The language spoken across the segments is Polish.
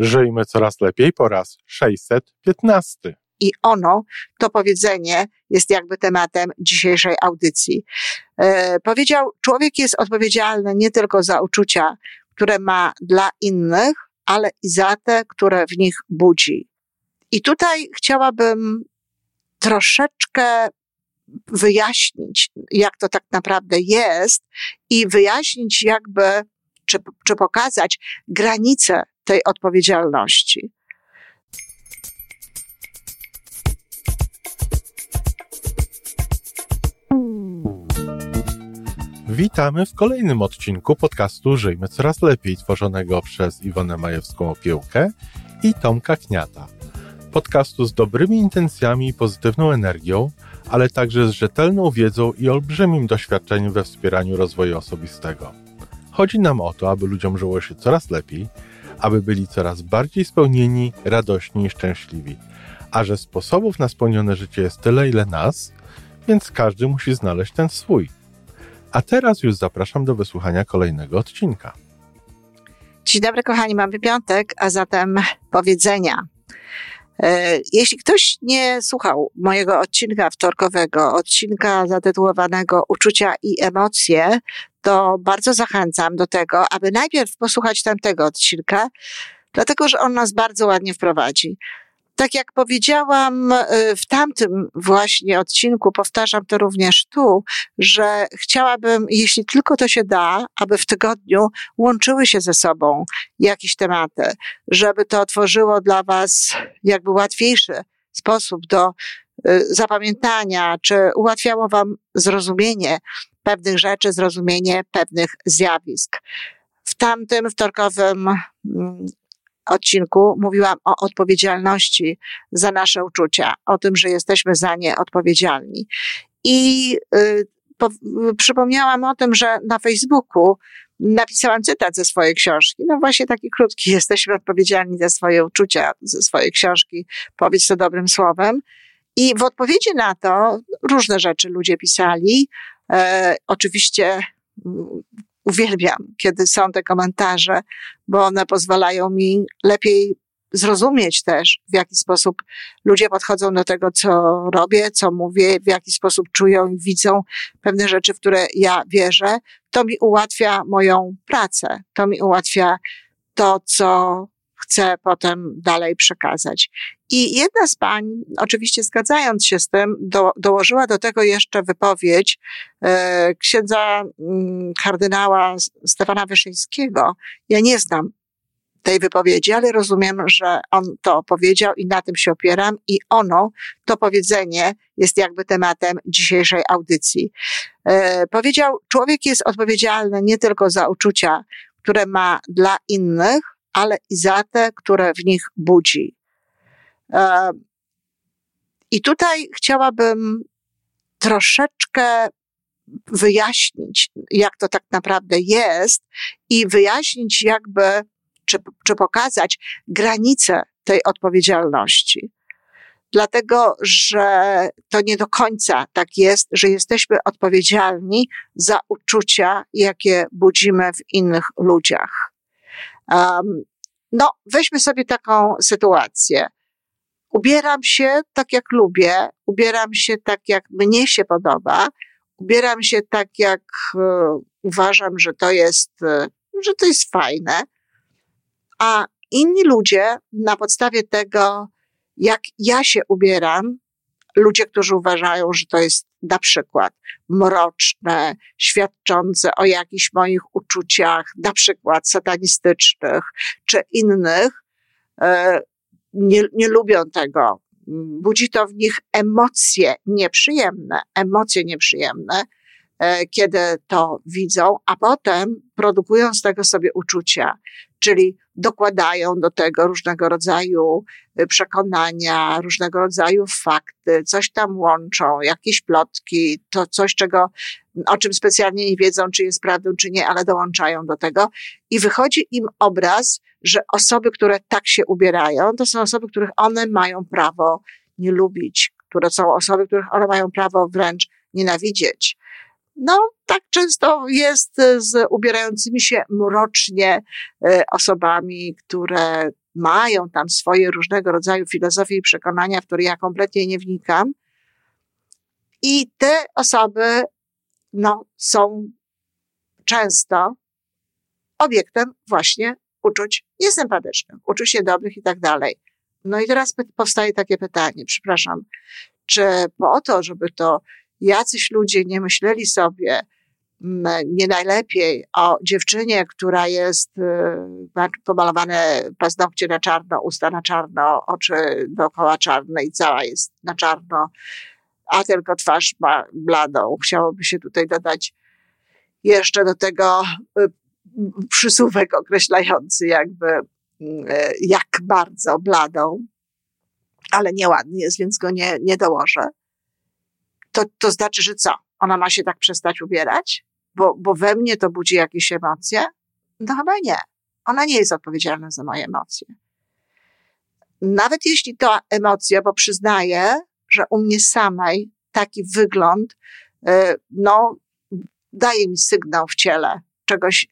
Żyjmy coraz lepiej po raz 615. I ono, to powiedzenie jest jakby tematem dzisiejszej audycji. E, powiedział, człowiek jest odpowiedzialny nie tylko za uczucia, które ma dla innych, ale i za te, które w nich budzi. I tutaj chciałabym troszeczkę wyjaśnić, jak to tak naprawdę jest i wyjaśnić jakby, czy, czy pokazać granice tej odpowiedzialności. Witamy w kolejnym odcinku podcastu Żyjmy Coraz Lepiej, tworzonego przez Iwonę Majewską Opiełkę i Tomka Kniata. Podcastu z dobrymi intencjami i pozytywną energią, ale także z rzetelną wiedzą i olbrzymim doświadczeniem we wspieraniu rozwoju osobistego. Chodzi nam o to, aby ludziom żyło się coraz lepiej, aby byli coraz bardziej spełnieni, radośni i szczęśliwi. A że sposobów na spełnione życie jest tyle, ile nas, więc każdy musi znaleźć ten swój. A teraz już zapraszam do wysłuchania kolejnego odcinka. Dzień dobry, kochani, mamy piątek, a zatem powiedzenia. E, jeśli ktoś nie słuchał mojego odcinka wtorkowego, odcinka zatytułowanego Uczucia i emocje, to bardzo zachęcam do tego, aby najpierw posłuchać tamtego odcinka, dlatego że on nas bardzo ładnie wprowadzi. Tak jak powiedziałam y, w tamtym właśnie odcinku, powtarzam to również tu, że chciałabym, jeśli tylko to się da, aby w tygodniu łączyły się ze sobą jakieś tematy, żeby to otworzyło dla Was jakby łatwiejszy sposób do y, zapamiętania, czy ułatwiało Wam zrozumienie pewnych rzeczy, zrozumienie pewnych zjawisk. W tamtym wtorkowym mm, odcinku mówiłam o odpowiedzialności za nasze uczucia, o tym, że jesteśmy za nie odpowiedzialni. I y, po, przypomniałam o tym, że na Facebooku napisałam cytat ze swojej książki. No właśnie taki krótki. Jesteśmy odpowiedzialni za swoje uczucia, ze swojej książki. Powiedz to dobrym słowem. I w odpowiedzi na to różne rzeczy ludzie pisali. E, oczywiście uwielbiam, kiedy są te komentarze, bo one pozwalają mi lepiej zrozumieć też, w jaki sposób ludzie podchodzą do tego, co robię, co mówię, w jaki sposób czują i widzą pewne rzeczy, w które ja wierzę. To mi ułatwia moją pracę, to mi ułatwia to, co chcę potem dalej przekazać. I jedna z pań, oczywiście zgadzając się z tym, do, dołożyła do tego jeszcze wypowiedź e, księdza mm, kardynała Stefana Wyszyńskiego. Ja nie znam tej wypowiedzi, ale rozumiem, że on to powiedział i na tym się opieram i ono, to powiedzenie jest jakby tematem dzisiejszej audycji. E, powiedział, człowiek jest odpowiedzialny nie tylko za uczucia, które ma dla innych, ale i za te, które w nich budzi. I tutaj chciałabym troszeczkę wyjaśnić, jak to tak naprawdę jest i wyjaśnić jakby, czy, czy pokazać granice tej odpowiedzialności. Dlatego, że to nie do końca tak jest, że jesteśmy odpowiedzialni za uczucia, jakie budzimy w innych ludziach. Um, no, weźmy sobie taką sytuację. Ubieram się tak, jak lubię, ubieram się tak, jak mnie się podoba, ubieram się tak, jak e, uważam, że to jest, e, że to jest fajne, a inni ludzie na podstawie tego, jak ja się ubieram, ludzie, którzy uważają, że to jest na przykład mroczne, świadczące o jakichś moich uczuciach, na przykład satanistycznych czy innych, e, nie, nie lubią tego. Budzi to w nich emocje nieprzyjemne, emocje nieprzyjemne, e, kiedy to widzą, a potem produkują z tego sobie uczucia, czyli dokładają do tego różnego rodzaju y, przekonania, różnego rodzaju fakty, coś tam łączą, jakieś plotki, to coś, czego, o czym specjalnie nie wiedzą, czy jest prawdą, czy nie, ale dołączają do tego. I wychodzi im obraz, że osoby, które tak się ubierają, to są osoby, których one mają prawo nie lubić, które są osoby, których one mają prawo wręcz nienawidzieć. No, tak często jest z ubierającymi się mrocznie e, osobami, które mają tam swoje różnego rodzaju filozofie i przekonania, w które ja kompletnie nie wnikam. I te osoby, no, są często obiektem właśnie uczuć niesympatycznych, uczuć niedobrych i tak dalej. No i teraz powstaje takie pytanie, przepraszam, czy po to, żeby to jacyś ludzie nie myśleli sobie mm, nie najlepiej o dziewczynie, która jest, y, ma pomalowane paznokcie na czarno, usta na czarno, oczy dookoła czarne i cała jest na czarno, a tylko twarz ma bladą. Chciałoby się tutaj dodać jeszcze do tego y, przysłówek określający jakby mm, e, jak bardzo bladą, ale nieładny jest, więc go nie, nie dołożę. To, to znaczy, że co? Ona ma się tak przestać ubierać? Bo, bo we mnie to budzi jakieś emocje? No chyba nie. Ona nie jest odpowiedzialna za moje emocje. Nawet jeśli to emocje, bo przyznaję, że u mnie samej taki wygląd, e, no, daje mi sygnał w ciele czegoś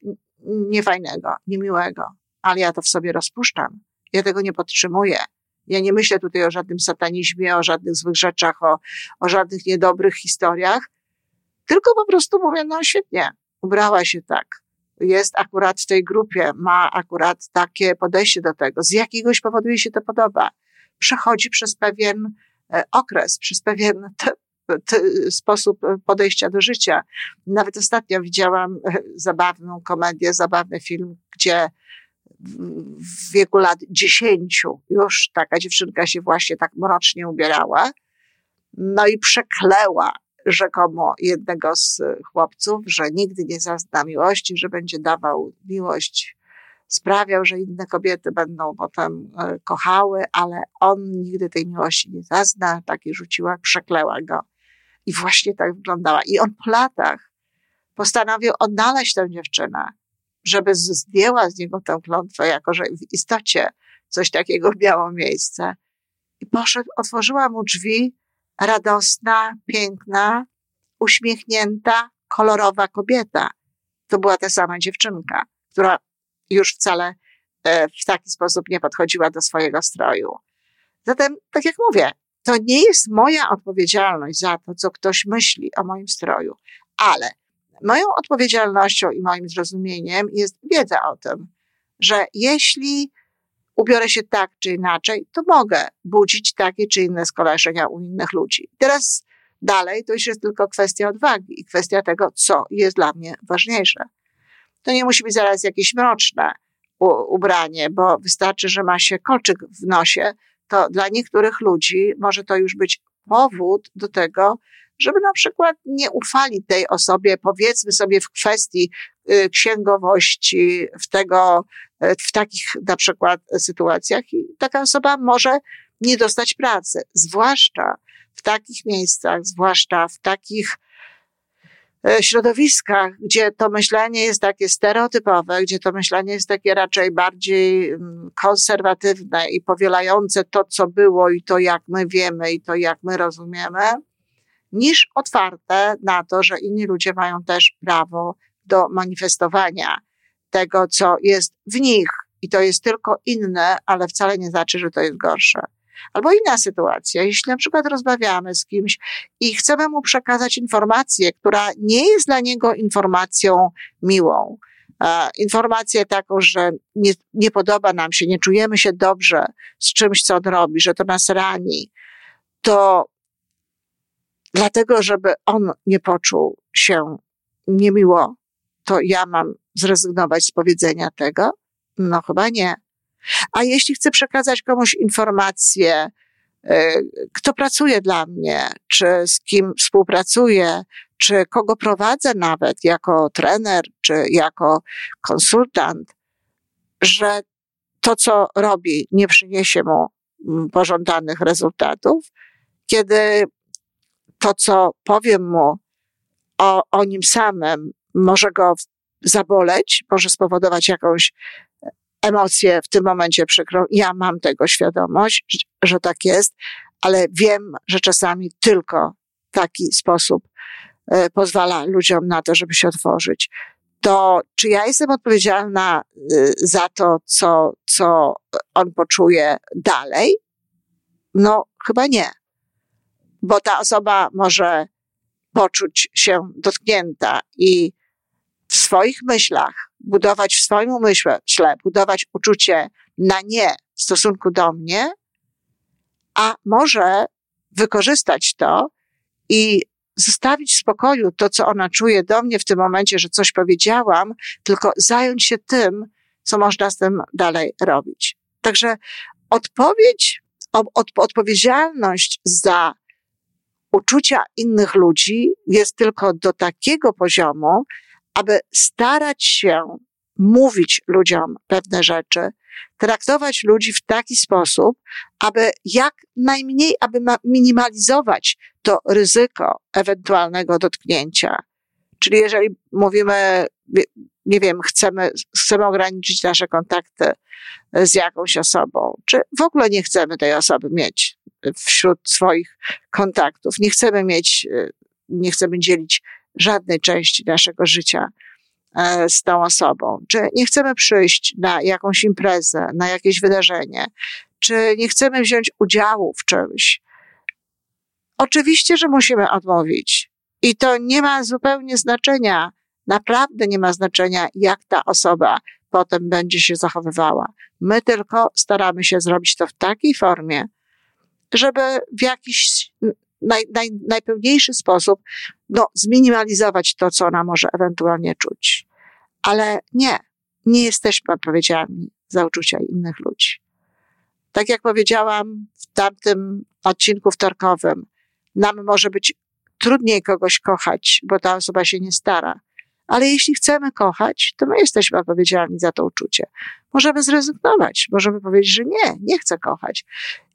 niefajnego, niemiłego, ale ja to w sobie rozpuszczam. Ja tego nie podtrzymuję. Ja nie myślę tutaj o żadnym satanizmie, o żadnych złych rzeczach, o, o żadnych niedobrych historiach, tylko po prostu mówię, no świetnie, ubrała się tak. Jest akurat w tej grupie, ma akurat takie podejście do tego. Z jakiegoś powodu jej się to podoba. Przechodzi przez pewien e, okres, przez pewien sposób podejścia do życia. Nawet ostatnio widziałam e, zabawną komedię, zabawny film, gdzie w wieku lat dziesięciu już taka dziewczynka się właśnie tak mrocznie ubierała. No i przekleła rzekomo jednego z chłopców, że nigdy nie zazna miłości, że będzie dawał miłość, sprawiał, że inne kobiety będą potem e, kochały, ale on nigdy tej miłości nie zazna. Takiej rzuciła, przekleła go. I właśnie tak wyglądała. I on po latach postanowił odnaleźć tę dziewczynę, żeby zdjęła z niego tę klątwę, jako że w istocie coś takiego miało miejsce. I poszedł, otworzyła mu drzwi radosna, piękna, uśmiechnięta, kolorowa kobieta. To była ta sama dziewczynka, która już wcale e, w taki sposób nie podchodziła do swojego stroju. Zatem, tak jak mówię, to nie jest moja odpowiedzialność za to, co ktoś myśli o moim stroju, ale moją odpowiedzialnością i moim zrozumieniem jest wiedza o tym, że jeśli ubiorę się tak czy inaczej, to mogę budzić takie czy inne skojarzenia u innych ludzi. Teraz dalej to już jest tylko kwestia odwagi i kwestia tego, co jest dla mnie ważniejsze. To nie musi być zaraz jakieś mroczne ubranie, bo wystarczy, że ma się kolczyk w nosie, to dla niektórych ludzi może to już być powód do tego, żeby na przykład nie ufali tej osobie, powiedzmy sobie w kwestii y, księgowości, w tego, y, w takich na przykład sytuacjach i taka osoba może nie dostać pracy, zwłaszcza w takich miejscach, zwłaszcza w takich E, środowiskach, gdzie to myślenie jest takie stereotypowe, gdzie to myślenie jest takie raczej bardziej mm, konserwatywne i powielające to, co było i to, jak my wiemy i to, jak my rozumiemy, niż otwarte na to, że inni ludzie mają też prawo do manifestowania tego, co jest w nich. I to jest tylko inne, ale wcale nie znaczy, że to jest gorsze. Albo inna sytuacja, jeśli na przykład rozmawiamy z kimś i chcemy mu przekazać informację, która nie jest dla niego informacją miłą, informację taką, że nie, nie podoba nam się, nie czujemy się dobrze z czymś, co on robi, że to nas rani, to dlatego, żeby on nie poczuł się niemiło, to ja mam zrezygnować z powiedzenia tego? No chyba nie. A jeśli chcę przekazać komuś informację, e, kto pracuje dla mnie, czy z kim współpracuję, czy kogo prowadzę nawet jako trener, czy jako konsultant, że to, co robi, nie przyniesie mu mm, pożądanych rezultatów, kiedy to, co powiem mu o, o nim samym, może go zaboleć, może spowodować jakąś emocje w tym momencie przykrą. Ja mam tego świadomość, że tak jest, ale wiem, że czasami tylko taki sposób e, pozwala ludziom na to, żeby się otworzyć. To czy ja jestem odpowiedzialna e, za to, co, co on poczuje dalej? No, chyba nie. Bo ta osoba może poczuć się dotknięta i w swoich myślach, budować w swoim umyśle, budować uczucie na nie w stosunku do mnie, a może wykorzystać to i zostawić w spokoju to, co ona czuje do mnie w tym momencie, że coś powiedziałam, tylko zająć się tym, co można z tym dalej robić. Także odpowiedź, od, odpowiedzialność za uczucia innych ludzi jest tylko do takiego poziomu, aby starać się mówić ludziom pewne rzeczy, traktować ludzi w taki sposób, aby jak najmniej, aby minimalizować to ryzyko ewentualnego dotknięcia. Czyli jeżeli mówimy, nie wiem, chcemy, chcemy ograniczyć nasze kontakty z jakąś osobą, czy w ogóle nie chcemy tej osoby mieć wśród swoich kontaktów, nie chcemy mieć, nie chcemy dzielić żadnej części naszego życia E, z tą osobą, czy nie chcemy przyjść na jakąś imprezę, na jakieś wydarzenie, czy nie chcemy wziąć udziału w czymś. Oczywiście, że musimy odmówić. I to nie ma zupełnie znaczenia, naprawdę nie ma znaczenia, jak ta osoba potem będzie się zachowywała. My tylko staramy się zrobić to w takiej formie, żeby w jakiś naj, naj, najpełniejszy sposób no, zminimalizować to, co ona może ewentualnie czuć. Ale nie, nie jesteśmy odpowiedzialni za uczucia innych ludzi. Tak jak powiedziałam w tamtym odcinku wtorkowym, nam może być trudniej kogoś kochać, bo ta osoba się nie stara. Ale jeśli chcemy kochać, to my jesteśmy odpowiedzialni za to uczucie. Możemy zrezygnować, możemy powiedzieć, że nie, nie chcę kochać.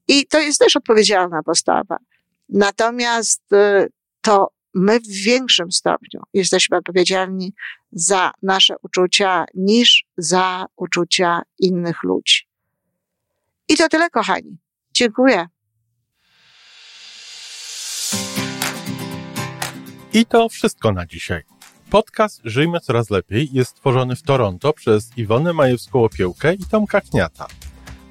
I to jest też odpowiedzialna postawa. Natomiast y, to my w większym stopniu jesteśmy odpowiedzialni za nasze uczucia niż za uczucia innych ludzi. I to tyle, kochani. Dziękuję. I to wszystko na dzisiaj. Podcast Żyjmy Coraz Lepiej jest stworzony w Toronto przez Iwonę Majewską-Opiełkę i Tomka Kniata.